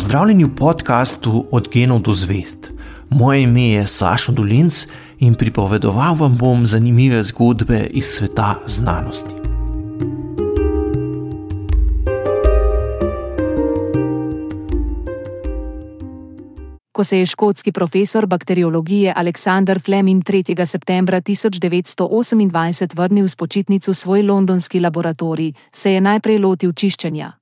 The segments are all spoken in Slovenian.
Pozdravljeni v podkastu Od genov do zvest. Moje ime je Sašo Dolinc in pripovedoval vam bom zanimive zgodbe iz sveta znanosti. Ko se je škotski profesor bakteriologije Aleksandr Fleming 3. septembra 1928 vrnil s počitnic v svoj londonski laboratorij, se je najprej lotil čiščenja.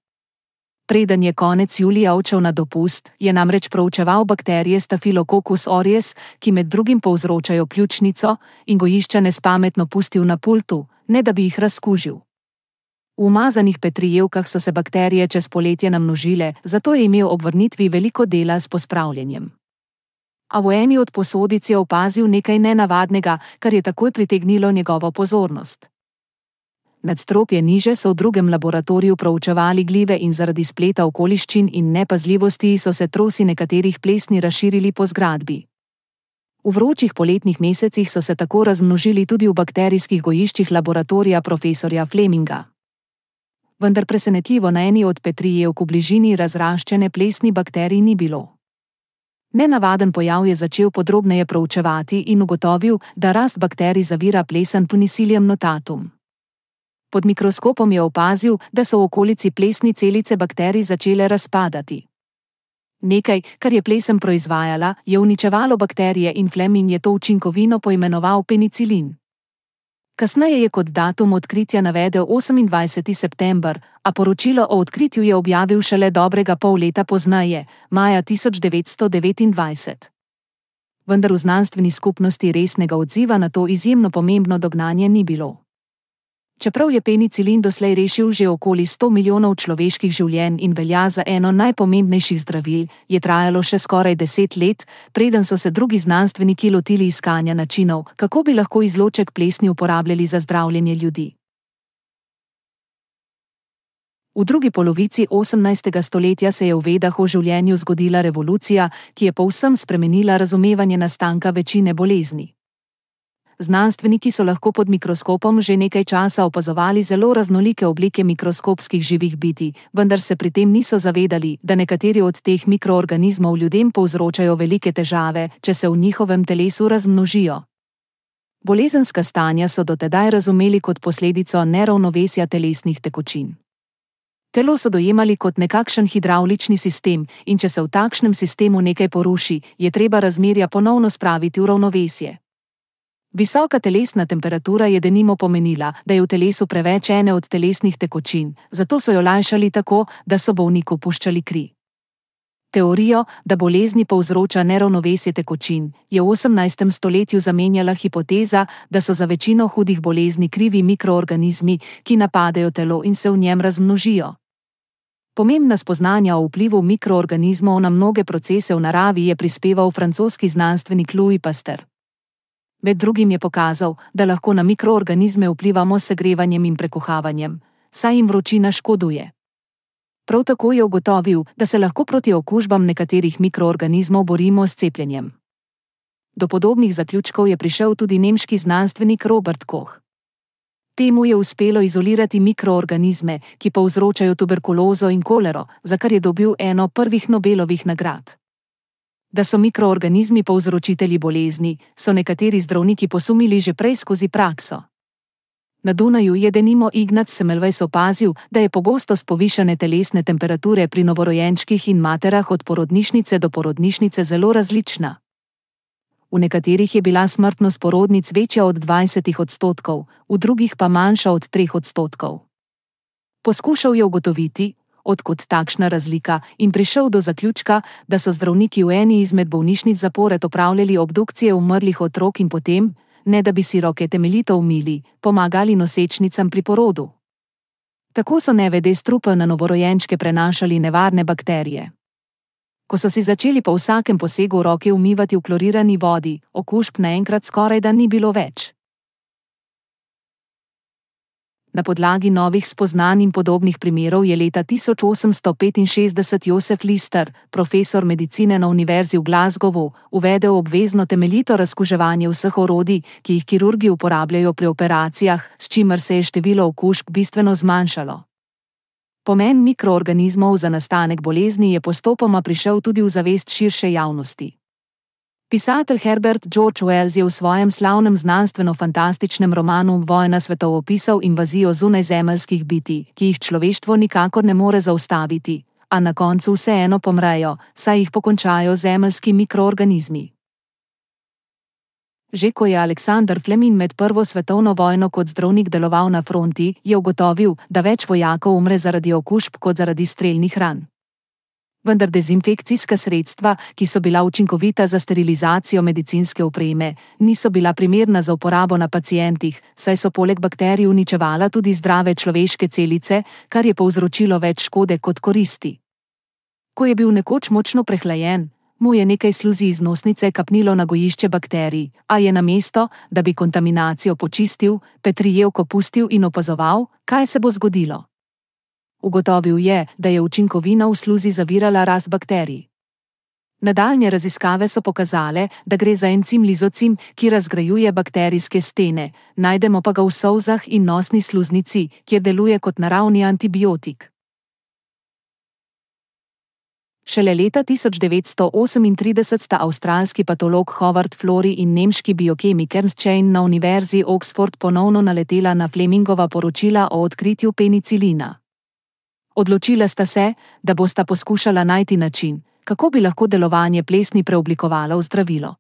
Preden je konec julija odšel na dopust, je namreč proučeval bakterije Staphylococcus aureus, ki med drugim povzročajo pljučnico, in gojišča nespametno pustil na pultu, ne da bi jih razkužil. V umazanih petrijevkah so se bakterije čez poletje namnožile, zato je imel ob vrnitvi veliko dela s pospravljanjem. A v eni od posodic je opazil nekaj nenavadnega, kar je takoj pritegnilo njegovo pozornost. Nadstropje niže so v drugem laboratoriju proučevali glive in zaradi spleta okoliščin in nepazljivosti so se trosi nekaterih plesni razširili po zgradbi. V vročih poletnih mesecih so se tako razmnožili tudi v bakterijskih gojiščih laboratorija profesorja Fleminga. Vendar presenetljivo na eni od petrijev v bližini razraščene plesni bakterij ni bilo. Nenavaden pojav je začel podrobneje proučevati in ugotovil, da rast bakterij zavira plesen penicillium notatum. Pod mikroskopom je opazil, da so v okolici plesni celice bakterij začele razpadati. Nekaj, kar je plesen proizvajala, je uničevalo bakterije in Fleming je to učinkovino poimenoval penicilin. Kasneje je kot datum odkritja navedel 28. september, a poročilo o odkritju je objavil šele dobrega pol leta pozneje, maja 1929. Vendar v znanstveni skupnosti resnega odziva na to izjemno pomembno dognanje ni bilo. Čeprav je penicilin doslej rešil že okoli 100 milijonov človeških življenj in velja za eno najpomembnejših zdravil, je trajalo še skoraj deset let, preden so se drugi znanstveniki lotili iskanja načinov, kako bi lahko izloček plesni uporabljali za zdravljenje ljudi. V drugi polovici 18. stoletja se je v vedah o življenju zgodila revolucija, ki je povsem spremenila razumevanje nastanka večine bolezni znanstveniki so lahko pod mikroskopom že nekaj časa opazovali zelo raznolike oblike mikroskopskih živih biti, vendar se pri tem niso zavedali, da nekateri od teh mikroorganizmov ljudem povzročajo velike težave, če se v njihovem telesu razmnožijo. Bolezenska stanja so dotedaj razumeli kot posledico neravnovesja telesnih tekočin. Telo so dojemali kot nekakšen hidravlični sistem, in če se v takšnem sistemu nekaj poruši, je treba razmerja ponovno spraviti v ravnovesje. Visoka telesna temperatura je denimo pomenila, da je v telesu preveč ene od telesnih tekočin, zato so jo lajšali tako, da so bolniku puščali kri. Teorijo, da bolezni povzroča neravnovesje tekočin, je v 18. stoletju zamenjala hipoteza, da so za večino hudih bolezni krivi mikroorganizmi, ki napadajo telo in se v njem razmnožijo. Pomembna spoznanja o vplivu mikroorganizmov na mnoge procese v naravi je prispeval francoski znanstvenik Louis Pasteur. Med drugim je pokazal, da lahko na mikroorganizme vplivamo s segrevanjem in prekuhavanjem, saj jim vročina škoduje. Prav tako je ugotovil, da se lahko proti okužbam nekaterih mikroorganizmov borimo s cepljenjem. Do podobnih zaključkov je prišel tudi nemški znanstvenik Robert Koch. Temu je uspelo izolirati mikroorganizme, ki povzročajo tuberkulozo in kolero, za kar je dobil eno prvih Nobelovih nagrad. Da so mikroorganizmi povzročitelji bolezni, so nekateri zdravniki posumili že prej skozi prakso. Na Dunaju je denimo Ignat Semelvejs opazil, da je pogostost povišane telesne temperature pri novorojenčkih in materah od porodnišnice do porodnišnice zelo različna. V nekaterih je bila smrtnost porodnic večja od 20 odstotkov, v drugih pa manjša od 3 odstotkov. Poskušal je ugotoviti, odkot takšna razlika, in prišel do zaključka, da so zdravniki v eni izmed bolnišnic zapored opravljali obdukcije umrlih otrok in potem, ne da bi si roke temeljito umili, pomagali nosečnicam pri porodu. Tako so nevede strupe na novorojenčke prenašali nevarne bakterije. Ko so si začeli po vsakem posegu roke umivati v klorirani vodi, okužb naenkrat skoraj da ni bilo več. Na podlagi novih spoznanj in podobnih primerov je leta 1865 Josef Lister, profesor medicine na Univerzi v Glasgowu, uvedel obvezno temeljito razkuževanje vseh orodij, ki jih kirurgi uporabljajo pri operacijah, s čimer se je število okužb bistveno zmanjšalo. Pomen mikroorganizmov za nastanek bolezni je postopoma prišel tudi v zavest širše javnosti. Pisatelj Herbert George Wells je v svojem slavnem znanstveno-fantastičnem romanu Vojna svetov opisal invazijo zunajzemeljskih biti, ki jih človeštvo nikakor ne more zaustaviti, a na koncu vseeno pomrejo, saj jih pokončajo zemeljski mikroorganizmi. Že ko je Aleksandr Flemin med Prvo svetovno vojno kot zdravnik deloval na fronti, je ugotovil, da več vojakov umre zaradi okužb kot zaradi streljnih ran. Vendar dezinfekcijska sredstva, ki so bila učinkovita za sterilizacijo medicinske opreme, niso bila primerna za uporabo na pacijentih, saj so poleg bakterij uničevala tudi zdrave človeške celice, kar je povzročilo več škode kot koristi. Ko je bil nekoč močno prehlajen, mu je nekaj sluzi iz nosnice kapnilo na gojišče bakterij, a je na mesto, da bi kontaminacijo počistil, Petrijevko pustil in opazoval, kaj se bo zgodilo. Ugotovil je, da je učinkovina v sluzi zavirala rast bakterij. Nadaljne raziskave so pokazale, da gre za encim lizocim, ki razgrajuje bakterijske stene, najdemo pa ga v solzah in nosni sluznici, kjer deluje kot naravni antibiotik. Šele leta 1938 sta avstralski patolog Howard Flori in nemški biokemik Ernst Chain na Univerzi Oxford ponovno naletela na Flemingova poročila o odkritju penicilina. Odločila sta se, da bosta poskušala najti način, kako bi lahko delovanje plesni preoblikovala v zdravilo.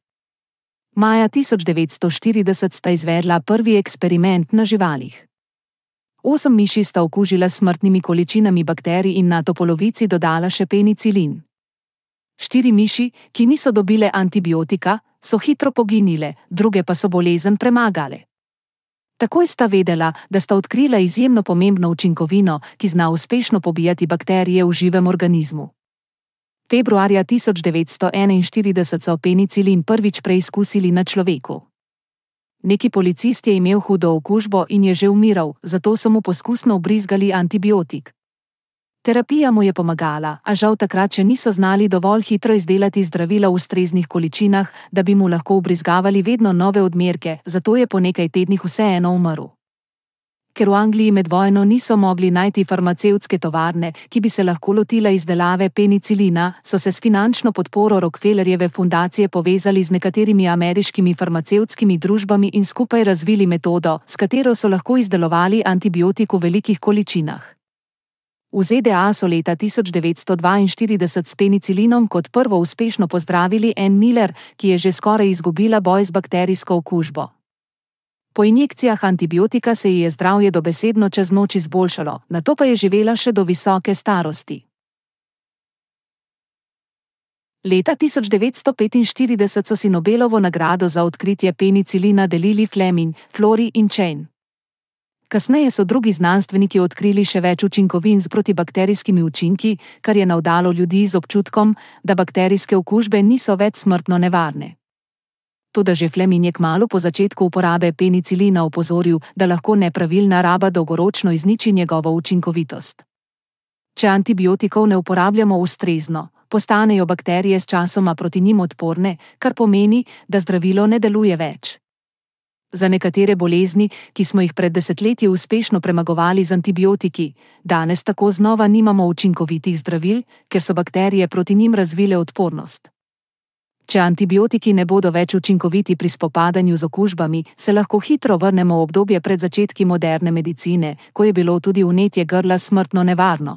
Maja 1940 sta izvedla prvi eksperiment na živalih. Osem miši sta okužila smrtnimi količinami bakterij in na to polovici dodala še penicilin. Štiri miši, ki niso dobile antibiotika, so hitro poginile, druge pa so bolezen premagale. Takoj sta vedela, da sta odkrila izjemno pomembno učinkovino, ki zna uspešno pobijati bakterije v živem organizmu. Februarja 1941 so penicilin prvič preizkusili na človeku. Neki policist je imel hudo okužbo in je že umiral, zato so mu poskusno obrizgali antibiotik. Terapija mu je pomagala, a žal takrat še niso znali dovolj hitro izdelati zdravila v ustreznih količinah, da bi mu lahko obrizgavali vedno nove odmerke, zato je po nekaj tednih vseeno umrl ker v Angliji med vojno niso mogli najti farmacevtske tovarne, ki bi se lahko lotila izdelave penicilina, so se s finančno podporo Rockefellerjeve fundacije povezali z nekaterimi ameriškimi farmacevtskimi družbami in skupaj razvili metodo, s katero so lahko izdelovali antibiotik v velikih količinah. V ZDA so leta 1942 s penicilinom kot prvo uspešno pozdravili Ann Miller, ki je že skoraj izgubila boj z bakterijsko okužbo. Po injekcijah antibiotika se ji je zdravje dobesedno čez noč izboljšalo, na to pa je živela še do visoke starosti. Leta 1945 so si Nobelovo nagrado za odkritje penicilina delili Fleming, Flori in Chain. Kasneje so drugi znanstveniki odkrili še več učinkovin z protibakterijskimi učinki, kar je navdalo ljudi z občutkom, da bakterijske okužbe niso več smrtno nevarne. Toda že Fleming je kmalo po začetku uporabe penicilina opozoril, da lahko nepravilna raba dolgoročno izniči njegovo učinkovitost. Če antibiotikov ne uporabljamo ustrezno, postanejo bakterije s časoma proti njim odporne, kar pomeni, da zdravilo ne deluje več. Za nekatere bolezni, ki smo jih pred desetletji uspešno premagovali z antibiotiki, danes tako znova nimamo učinkovitih zdravil, ker so bakterije proti njim razvile odpornost. Če antibiotiki ne bodo več učinkoviti pri spopadanju z okužbami, se lahko hitro vrnemo v obdobje pred začetki moderne medicine, ko je bilo tudi unetje grla smrtno nevarno.